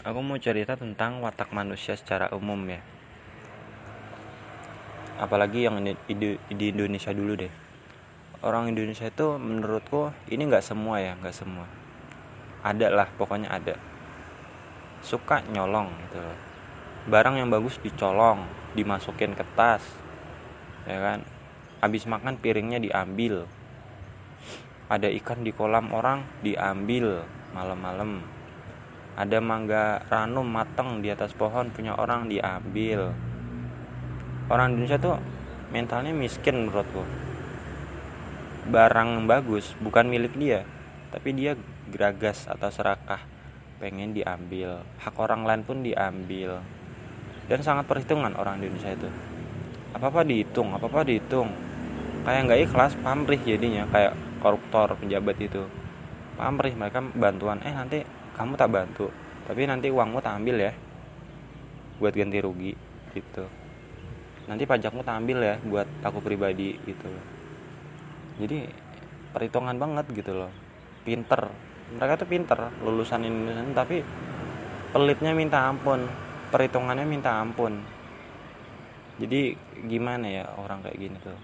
aku mau cerita tentang watak manusia secara umum ya. Apalagi yang di, di Indonesia dulu deh. Orang Indonesia itu menurutku ini nggak semua ya nggak semua. Ada lah pokoknya ada. Suka nyolong gitu barang yang bagus dicolong dimasukin ke tas ya kan? Habis makan piringnya diambil. Ada ikan di kolam orang diambil malam-malam ada mangga ranum mateng di atas pohon punya orang diambil. Orang Indonesia tuh mentalnya miskin menurutku. Barang bagus bukan milik dia tapi dia geragas atau serakah. Pengen diambil hak orang lain pun diambil. Dan sangat perhitungan orang Indonesia itu. Apa apa dihitung apa apa dihitung. Kayak nggak ikhlas pamrih jadinya kayak koruptor penjabat itu. Pamrih mereka bantuan eh nanti kamu tak bantu tapi nanti uangmu tak ambil ya. Buat ganti rugi gitu. Nanti pajakmu tak ambil ya buat aku pribadi gitu. Jadi perhitungan banget gitu loh. Pinter. Mereka tuh pinter lulusan Indonesia tapi pelitnya minta ampun. Perhitungannya minta ampun. Jadi gimana ya orang kayak gini tuh?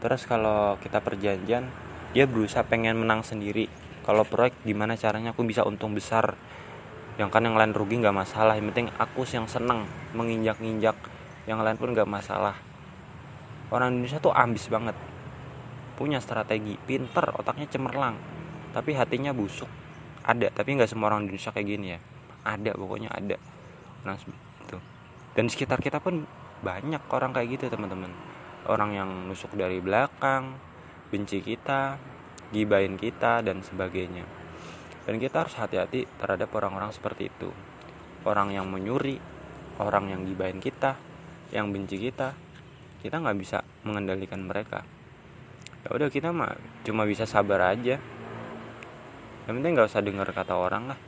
Terus kalau kita perjanjian dia berusaha pengen menang sendiri kalau proyek gimana caranya aku bisa untung besar? Yang kan yang lain rugi nggak masalah yang penting aku yang seneng menginjak-injak yang lain pun nggak masalah. Orang Indonesia tuh ambis banget. Punya strategi pinter otaknya cemerlang tapi hatinya busuk. Ada tapi nggak semua orang Indonesia kayak gini ya. Ada pokoknya ada. Nah itu dan sekitar kita pun banyak orang kayak gitu teman-teman. Orang yang nusuk dari belakang benci kita gibain kita dan sebagainya. Dan kita harus hati-hati terhadap orang-orang seperti itu. Orang yang menyuri orang yang gibain kita yang benci kita kita nggak bisa mengendalikan mereka. Ya udah kita mah cuma bisa sabar aja. Yang penting nggak usah dengar kata orang lah.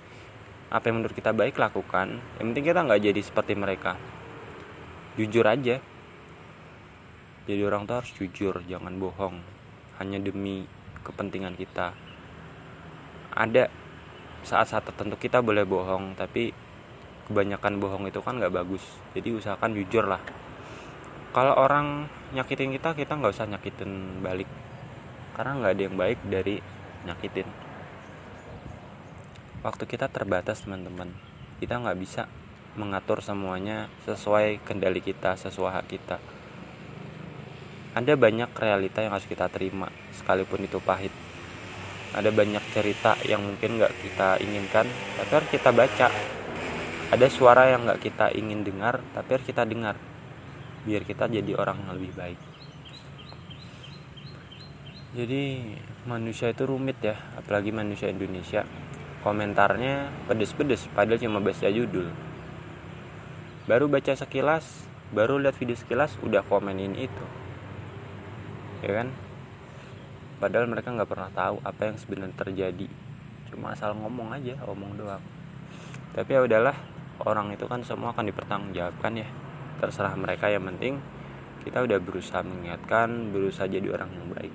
Apa yang menurut kita baik lakukan. Yang penting kita nggak jadi seperti mereka. Jujur aja. Jadi orang tuh harus jujur jangan bohong. Hanya demi kepentingan kita. Ada saat-saat tertentu kita boleh bohong tapi kebanyakan bohong itu kan nggak bagus. Jadi usahakan jujur lah. Kalau orang nyakitin kita kita nggak usah nyakitin balik. Karena nggak ada yang baik dari nyakitin. Waktu kita terbatas teman-teman kita nggak bisa mengatur semuanya sesuai kendali kita sesuai hak kita ada banyak realita yang harus kita terima sekalipun itu pahit. Ada banyak cerita yang mungkin nggak kita inginkan tapi harus kita baca. Ada suara yang nggak kita ingin dengar tapi harus kita dengar biar kita jadi orang yang lebih baik. Jadi manusia itu rumit ya apalagi manusia Indonesia. Komentarnya pedes-pedes padahal cuma baca judul. Baru baca sekilas baru lihat video sekilas udah komenin itu ya kan? Padahal mereka nggak pernah tahu apa yang sebenarnya terjadi. Cuma asal ngomong aja ngomong doang. Tapi ya udahlah orang itu kan semua akan dipertanggungjawabkan ya. Terserah mereka yang penting kita udah berusaha mengingatkan berusaha jadi orang yang baik